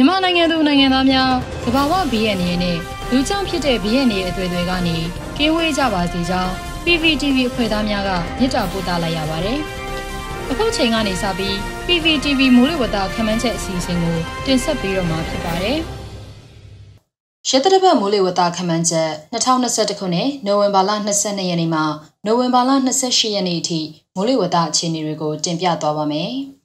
မြန်မာနိုင်ငံသူနိုင်ငံသားများသဘာဝဘီရဲ့နေနဲ့လူကြောင့်ဖြစ်တဲ့ဘီရဲ့နေအသွေးတွေကနေကင်းဝေးကြပါစေကြောင်း PPTV အဖွဲ့သားများကမြစ်တာပို့တာလိုက်ရပါတယ်။အခုချိန်ကနေစပြီး PPTV မိုးလေဝသခန့်မှန်းချက်အစီအစဉ်ကိုတင်ဆက်ပေးတော့မှာဖြစ်ပါတယ်။ရတရဘတ်မိုးလေဝသခန့်မှန်းချက်2021ခုနှစ်နိုဝင်ဘာလ22ရက်နေ့မှနိုဝင်ဘာလ28ရက်နေ့အထိမိုးလေဝသအခြေအနေတွေကိုတင်ပြသွားပါမယ်။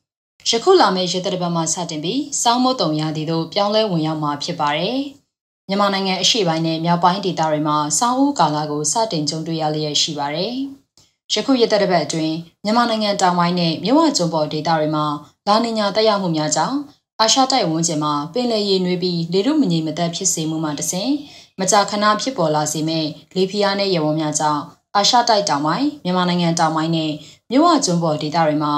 ယခုလာမယ့်ရက်သက်ပတ်မှစတင်ပြီးစောင်းမုတ်တုံရာသီတို့ပြောင်းလဲဝင်ရောက်မှာဖြစ်ပါတယ်။မြန်မာနိုင်ငံအရှေ့ပိုင်းနဲ့မြောက်ပိုင်းဒေသတွေမှာစောင်းဦးကာလကိုစတင်ကြုံတွေ့ရလျက်ရှိပါတယ်။ယခုရက်သက်ပတ်အတွင်းမြန်မာနိုင်ငံတောင်ပိုင်းနဲ့မြဝကျွန်းပေါ်ဒေသတွေမှာလာနီညာတက်ရောက်မှုများကြောင့်အာရှတိုက်ဝန်းကျင်မှာပင်လယ်ရေနွေးပြီးလေထုမငြိမ်မသက်ဖြစ်စေမှုမှတစဉ်မကြာခဏဖြစ်ပေါ်လာစေမဲ့လေဖိအားနဲ့ရေဝန်းများကြောင့်အာရှတိုက်တောင်ပိုင်းမြန်မာနိုင်ငံတောင်ပိုင်းနဲ့မြဝကျွန်းပေါ်ဒေသတွေမှာ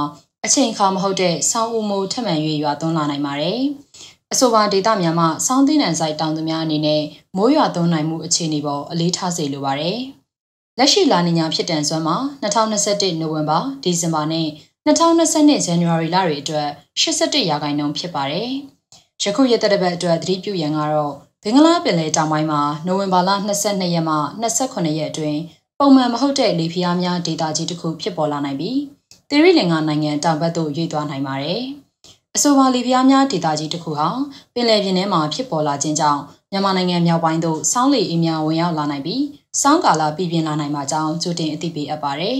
အချိန်အခါမဟုတ်တဲ့ဆောင်းဦးမိုးထပ်မံ၍ရွာသွန်းလာနိုင်ပါတယ်။အဆိုပါဒေသများမှာဆောင်းသီးနှံဆိုင်တောင်သူများအနေနဲ့မိုးရွာသွန်းနိုင်မှုအခြေအနေပေါ်အလေးထားစေလိုပါတယ်။လက်ရှိလာနေညာဖြစ်တန်စွမ်းမှာ2021နိုဝင်ဘာဒီဇင်ဘာနဲ့2022ဇန်နဝါရီလတွေအတွက်81ရာခိုင်နှုန်းဖြစ်ပါတယ်။ယခုရက်သက်ပတ်အတွက်သတိပြုရန်ကတော့ဘင်္ဂလားပင်လယ်တောင်ပိုင်းမှာနိုဝင်ဘာလ22ရက်မှ28ရက်အတွင်းပုံမှန်မဟုတ်တဲ့လေဖိအားများဒေတာကြီးတစ်ခုဖြစ်ပေါ်လာနိုင်ပြီး သီရိလင်္ကာနိုင်ငံတောင်ဘက်သို့ရွေ့သွားနိုင်ပါတယ်။အဆိုပါလီပြားများဒေသကြီးတစ်ခုဟာပင်လယ်ပြင်ထဲမှာဖြစ်ပေါ်လာခြင်းကြောင့်မြန်မာနိုင်ငံမြောက်ပိုင်းသို့စောင်းလေအင်းများဝင်ရောက်လာနိုင်ပြီးစောင်းကာလပြည်ပြင်းလာနိုင်မှာကြောင်းကြိုတင်အသိပေးအပ်ပါတယ်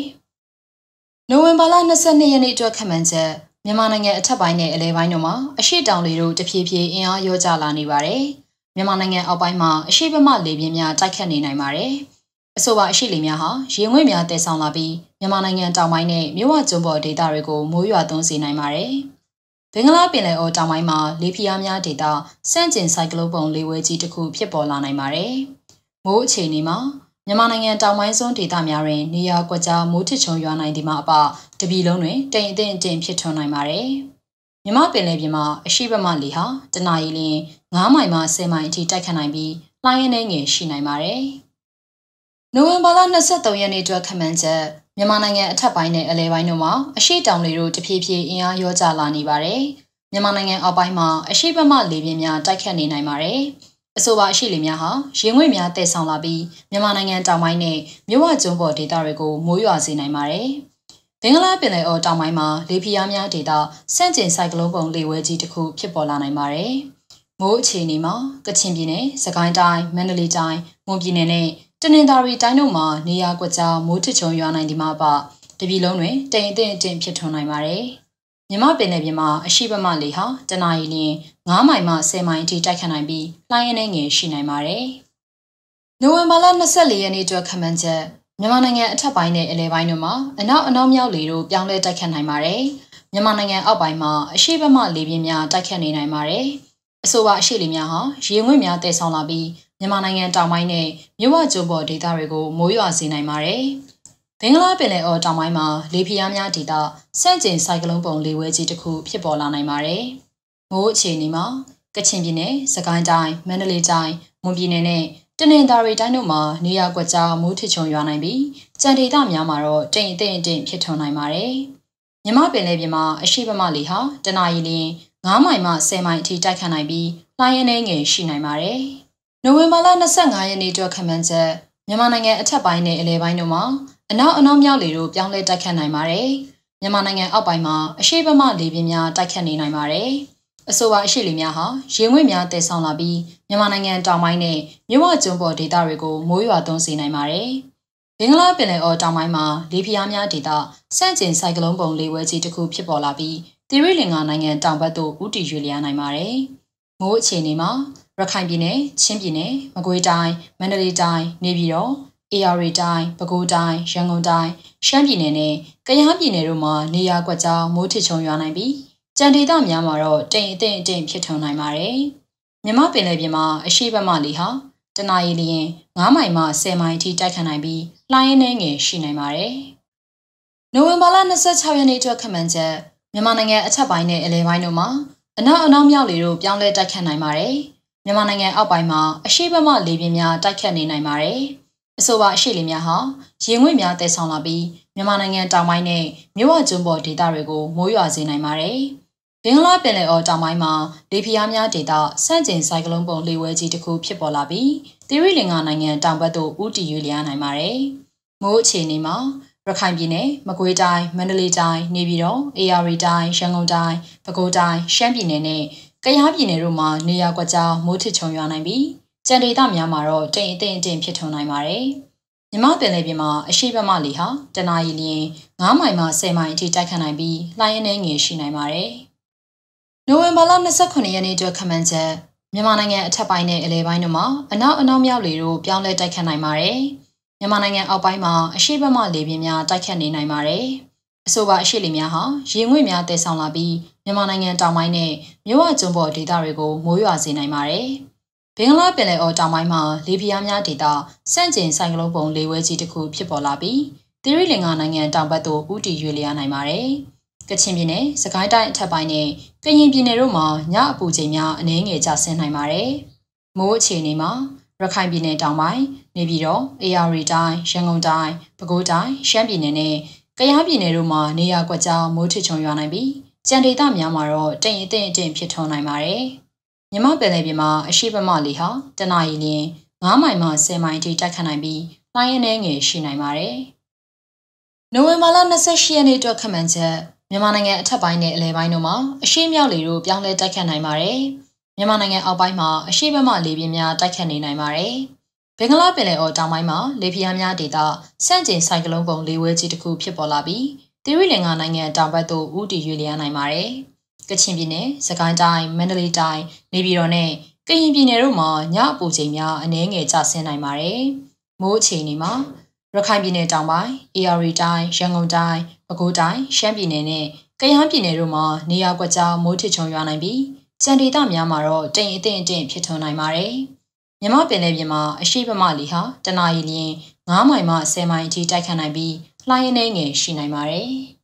။နိုဝင်ဘာလ22ရက်နေ့အတွက်ခန့်မှန်းချက်မြန်မာနိုင်ငံအထက်ပိုင်းနဲ့အလဲပိုင်းတို့မှာအရှိတောင်လေတို့တဖြည်းဖြည်းအင်အားရောကျလာနေပါတယ်။မြန်မာနိုင်ငံအောက်ပိုင်းမှာအရှိဘမလေပြင်းများတိုက်ခတ်နေနိုင်ပါတယ်။ အဆိုပါအရှိလေများဟာရေငွေ့များတည်ဆောင်လာပြီးမြန်မာနိုင်ငံတောင်ပိုင်းနဲ့မြို့ဝကျွန်းပေါ်ဒေသတွေကိုမိုးရွာသွန်းစေနိုင်ပါတယ်။ဘင်္ဂလားပင်လယ်အော်တောင်ပိုင်းမှာလေပြင်းအားများဒေသစန့်ကျင်ဆိုင်ကလုန်းပုံလေဝဲကြီးတစ်ခုဖြစ်ပေါ်လာနိုင်ပါတယ်။မိုးအခြေအနေမှာမြန်မာနိုင်ငံတောင်ပိုင်းစွန်းဒေသများတွင်နေရာကွက်ကြားမိုးထစ်ချုံရွာနိုင်သည်မှာအပတပီလုံးတွင်တိမ်အထင်အထင်ဖြစ်ထွန်းနိုင်ပါတယ်။မြမပင်လယ်ပြင်မှာအရှိဘမလေဟာတနအီလ9မိုင်မှ10မိုင်အထိတိုက်ခတ်နိုင်ပြီးလှိုင်းရင်းနှင်းငယ်ရှိနိုင်ပါတယ်။ နိုဝင်ဘာလ23ရက်နေ့အတွက်ခန့်မှန်းချက်မြန်မာနိုင်ငံအထက်ပိုင်းနဲ့အလဲပိုင်းတို့မှာအရှိတောင်တွေတို့တဖြည်းဖြည်းအင်အားရောကျလာနေပါတယ်။မြန်မာနိုင်ငံအောက်ပိုင်းမှာအရှိဘမလေပြင်းများတိုက်ခတ်နေနိုင်ပါတယ်။အဆိုပါအရှိလေများဟာရေငွေ့များတည်ဆောင်လာပြီးမြန်မာနိုင်ငံတောင်ပိုင်းနဲ့မြဝကျွန်းပေါ်ဒေသတွေကိုမိုးရွာစေနိုင်ပါတယ်။ဘင်္ဂလားပင်လယ်အော်တောင်ပိုင်းမှာလေပြင်းအားများဒေသစန့်ကျင်ဆိုင်ကလုန်းပုံလေဝဲကြီးတစ်ခုဖြစ်ပေါ်လာနိုင်ပါတယ်။မိုးအခြေအနေမှာကချင်ပြည်နယ်၊စကိုင်းတိုင်း၊မန္တလေးတိုင်း၊မွန်ပြည်နယ်နဲ့ တနင်္သာရီတိုင်းတို့မှာနေရာကွက်ကြားမိုးထချုံရွာနိုင်ဒီမှာပတပြည်လုံးတွင်တိမ်အထင်အထင်ဖြစ်ထွန်းနိုင်ပါတယ်။မြမပင်နယ်ပြင်မှာအရှိပမလေဟာတနအီလရင်9မိုင်မှ10မိုင်အထိတိုက်ခတ်နိုင်ပြီးလှိုင်းရင်းငယ်ရှိနိုင်ပါတယ်။နိုဝင်ဘာလ24ရက်နေ့အတွက်ခန့်မှန်းချက်မြန်မာနိုင်ငံအထက်ပိုင်းနဲ့အလယ်ပိုင်းတို့မှာအနောက်အနောက်မြောက်လေတို့ပြောင်းလဲတိုက်ခတ်နိုင်ပါတယ်။မြန်မာနိုင်ငံအောက်ပိုင်းမှာအရှိပမလေပြင်းများတိုက်ခတ်နေနိုင်ပါတယ်။အဆိုပါအရှိလေများဟာရေငွေ့များတည်ဆောင်လာပြီး မြန်မာနိုင်ငံတောင်ပိုင်းနဲ့မြဝကျွန်းပေါ်ဒေသတွေကိုမိုးရွာစေနိုင်ပါတယ်။ဘင်္ဂလားပင်လယ်အော်တောင်ပိုင်းမှာလေပြင်းများဒေသစန့်ကျင်ဆိုင်ကလုန်းပုံလေဝဲကြီးတစ်ခုဖြစ်ပေါ်လာနိုင်ပါတယ်။မိုးအခြေအနေမှာကချင်ပြည်နယ်၊စကိုင်းတိုင်း၊မန္တလေးတိုင်း၊မွန်ပြည်နယ်နဲ့တနင်္သာရီတိုင်းတို့မှာနေရာကွက်ကြားမိုးထချုံရွာနိုင်ပြီးကြံဒေသများမှာတော့တိမ်အထင်အထင်ဖြစ်ထွန်းနိုင်ပါတယ်။မြမပင်လယ်ပြင်မှာအရှိပမလေဟာတနအီလရင်9မိုင်မှ10မိုင်အထိတိုက်ခတ်နိုင်ပြီးလှိုင်းရင်းငယ်ရှိနိုင်ပါတယ်။ နိုဝင်ဘာလ25ရက်နေ့အတွက်ခန့်မှန်းချက်မြန်မာနိုင်ငံအထက်ပိုင်းနဲ့အလယ်ပိုင်းတို့မှာအနောက်အနောက်မြောက်လေတို့ပြောင်းလဲတိုက်ခတ်နိုင်ပါတယ်။မြန်မာနိုင်ငံအောက်ပိုင်းမှာအရှိပမလေပြင်းများတိုက်ခတ်နေနိုင်ပါတယ်။အဆိုပါအရှိလေများဟာရေငွေ့များတည်ဆောင်လာပြီးမြန်မာနိုင်ငံတောင်ပိုင်းနဲ့မြဝကျွန်းပေါ်ဒေသတွေကိုမိုးရွာသွန်းစေနိုင်ပါတယ်။ဘင်္ဂလားပင်လယ်အော်တောင်ပိုင်းမှာလေပြင်းများဒေသစန့်ကျင်ဆိုင်ကလုန်းပုံလေဝဲကြီးတစ်ခုဖြစ်ပေါ်လာပြီးသီရိလင်္ကာနိုင်ငံတောင်ဘက်သို့ဦးတည်ရွေ့လျားနိုင်ပါတယ်။မိုးအခြေအနေမှာ ရခိုင်ပြည်နယ်၊ချင်းပြည်နယ်၊မကွေးတိုင်း၊မန္တလေးတိုင်း၊နေပြည်တော်၊ AR တိုင်း၊ပဲခူးတိုင်း၊ရန်ကုန်တိုင်း၊ရှမ်းပြည်နယ်နဲ့ကယားပြည်နယ်တို့မှာနေရာကွက်ကြားမိုးထစ်ချုံရွာနိုင်ပြီးကြံဒေသများမှာတော့တိမ်အထင်အထင်ဖြစ်ထွန်းနိုင်ပါတယ်။မြမပင်လယ်ပြင်မှာအရှိတ်ဘက်မှလေဟာတနအီလရင်9မိုင်မှ10မိုင်အထိတိုက်ခတ်နိုင်ပြီးလှိုင်းရင်းနှဲငယ်ရှိနိုင်ပါတယ်။နိုဝင်ဘာလ26ရက်နေ့အတွက်ခန့်မှန်းချက်မြန်မာနိုင်ငံအထက်ပိုင်းနဲ့အလယ်ပိုင်းတို့မှာအနောက်အနောက်မြောက်လေတို့ပြောင်းလဲတိုက်ခတ်နိုင်ပါတယ်။ မြန်မာနိုင်ငံအောက်ပိုင်းမှာအရှိဘမလေပြင်းများတိုက်ခတ်နေနိုင်ပါတယ်။အဆိုပါအရှိလေများဟာရေငွေ့များတည်ဆောင်လာပြီးမြန်မာနိုင်ငံတောင်ပိုင်းနဲ့မြဝကျွန်းပေါ်ဒေသတွေကိုမိုးရွာစေနိုင်ပါတယ်ဘင်္ဂလားပင်လယ်အော်တောင်ပိုင်းမှာလေပြင်းအားများဒေသစန့်ကျင်ဆိုင်ကလုန်းပုံလေဝဲကြီးတစ်ခုဖြစ်ပေါ်လာပြီးသီရိလင်္ကာနိုင်ငံတောင်ဘက်သို့ဦးတည်ရွေ့လျားနိုင်ပါတယ်။မိုးအခြေအနေမှာရခိုင်ပြည်နယ်မကွေးတိုင်းမန္တလေးတိုင်းနေပြည်တော်အေရရီတိုင်းရန်ကုန်တိုင်းပဲခူးတိုင်းရှမ်းပြည်နယ်နဲ့ ကယားပြည်နယ်တို့မှာနေရာကွက်ကြားမိုးထစ်ချုံရွာနိုင်ပြီးကြံဒေသများမှာတော့တိမ်အထင်အထင်ဖြစ်ထွန်းနိုင်ပါတယ်။မြမပင်လေပြင်မှာအရှိဘက်မှလေဟာတနအီလျင်9မိုင်မှ10မိုင်အထိတိုက်ခတ်နိုင်ပြီးလှိုင်းအနေငယ်ရှိနိုင်ပါတယ်။နိုဝင်ဘာလ29ရက်နေ့အတွက်ခန့်မှန်းချက်မြန်မာနိုင်ငံအထက်ပိုင်းနဲ့အလယ်ပိုင်းတို့မှာအနောက်အနောက်မြောက်လေတို့ပြောင်းလဲတိုက်ခတ်နိုင်ပါတယ်။မြန်မာနိုင်ငံအောက်ပိုင်းမှာအရှိဘက်မှလေပြင်းများတိုက်ခတ်နေနိုင်ပါတယ်။အဆိုပါအရှိလေများဟာရေငွေ့များတည်ဆောင်လာပြီး မြန်မာနိုင်ငံတောင်ပိုင်းနဲ့မြို့ဝကျွန်းပေါ်ဒေသတွေကိုမိုးရွာစေနိုင်ပါတယ်။ဘင်္ဂလားပင်လယ်အော်တောင်ပိုင်းမှာလေပြင်းများဒေသစန့်ကျင်ဆိုင်ကလုန်းပုံလေဝဲကြီးတစ်ခုဖြစ်ပေါ်လာပြီးသီရိလင်္ကာနိုင်ငံတောင်ဘက်သို့ဦးတည်ရွေ့လျားနိုင်ပါတယ်။ကချင်ပြည်နယ်၊စကိုင်းတိုင်းအထက်ပိုင်းနဲ့ကရင်ပြည်နယ်တို့မှာညအပူချိန်များအနည်းငယ်ကျဆင်းနိုင်ပါတယ်။မိုးအခြေအနေမှာရခိုင်ပြည်နယ်တောင်ပိုင်းနေပြည်တော်၊အေရရီတိုင်း၊ရန်ကုန်တိုင်း၊ပဲခူးတိုင်း၊ရှမ်းပြည်နယ်နဲ့ကယားပြည်နယ်တို့မှာနေရာကွက်ကြားမိုးထစ်ချုံရွာနိုင်ပြီး ကြံဒေသများမှာတော့တိမ်အထင်အထင်ဖြစ်ထွန်းနိုင်ပါတယ်။မြမပင်လယ်ပြင်မှာအရှိပမလေဟာတနအီလျင်9မိုင်မှ10မိုင်ထိတိုက်ခတ်နိုင်ပြီးလှိုင်းအနေငယ်ရှိနိုင်ပါတယ်။နိုဝင်ဘာလ28ရက်နေ့အတွက်ခန့်မှန်းချက်မြန်မာနိုင်ငံအထက်ပိုင်းနဲ့အလယ်ပိုင်းတို့မှာအရှိမြောက်လေတို့ပြောင်းလဲတိုက်ခတ်နိုင်ပါတယ်။မြန်မာနိုင်ငံအောက်ပိုင်းမှာအရှိဘက်မှလေပြင်းများတိုက်ခတ်နေနိုင်ပါတယ်။ဘင်္ဂလားပင်လယ်အော်တောင်ပိုင်းမှာလေပြင်းများဒေသစန့်ကျင်ဆိုင်ကလုန်းပုံလေဝဲကြီးတစ်ခုဖြစ်ပေါ်လာပြီး သီရိလင်္ကာနိုင်ငံတောင်ဘက်သို့ဦးတည်ရွေ့လျားနိုင်ပါတယ်။ကချင်ပြည်နယ်၊စကိုင်းတိုင်း၊မန္တလေးတိုင်း၊နေပြည်တော်နဲ့ကရင်ပြည်နယ်တို့မှာညအပူချိန်များအနည်းငယ်ကျဆင်းနိုင်ပါတယ်။မိုးအခြေအနေမှာရခိုင်ပြည်နယ်တောင်ပိုင်း၊အေရီတိုင်း၊ရန်ကုန်တိုင်း၊ပဲခူးတိုင်း၊ရှမ်းပြည်နယ်နဲ့ကယားပြည်နယ်တို့မှာနေရာကွက်ကြားမိုးထစ်ချုံရွာနိုင်ပြီးကြံဒေသများမှာတော့တိမ်အထင်အထင်ဖြစ်ထွန်းနိုင်ပါတယ်။မြမပင်လယ်ပြင်မှာအရှိပမလီဟာတနအီလျင်9မိုင်မှ10မိုင်အထိတိုက်ခတ်နိုင်ပြီး လှိုင်းအနေငယ်ရှိနိုင်ပါတယ်။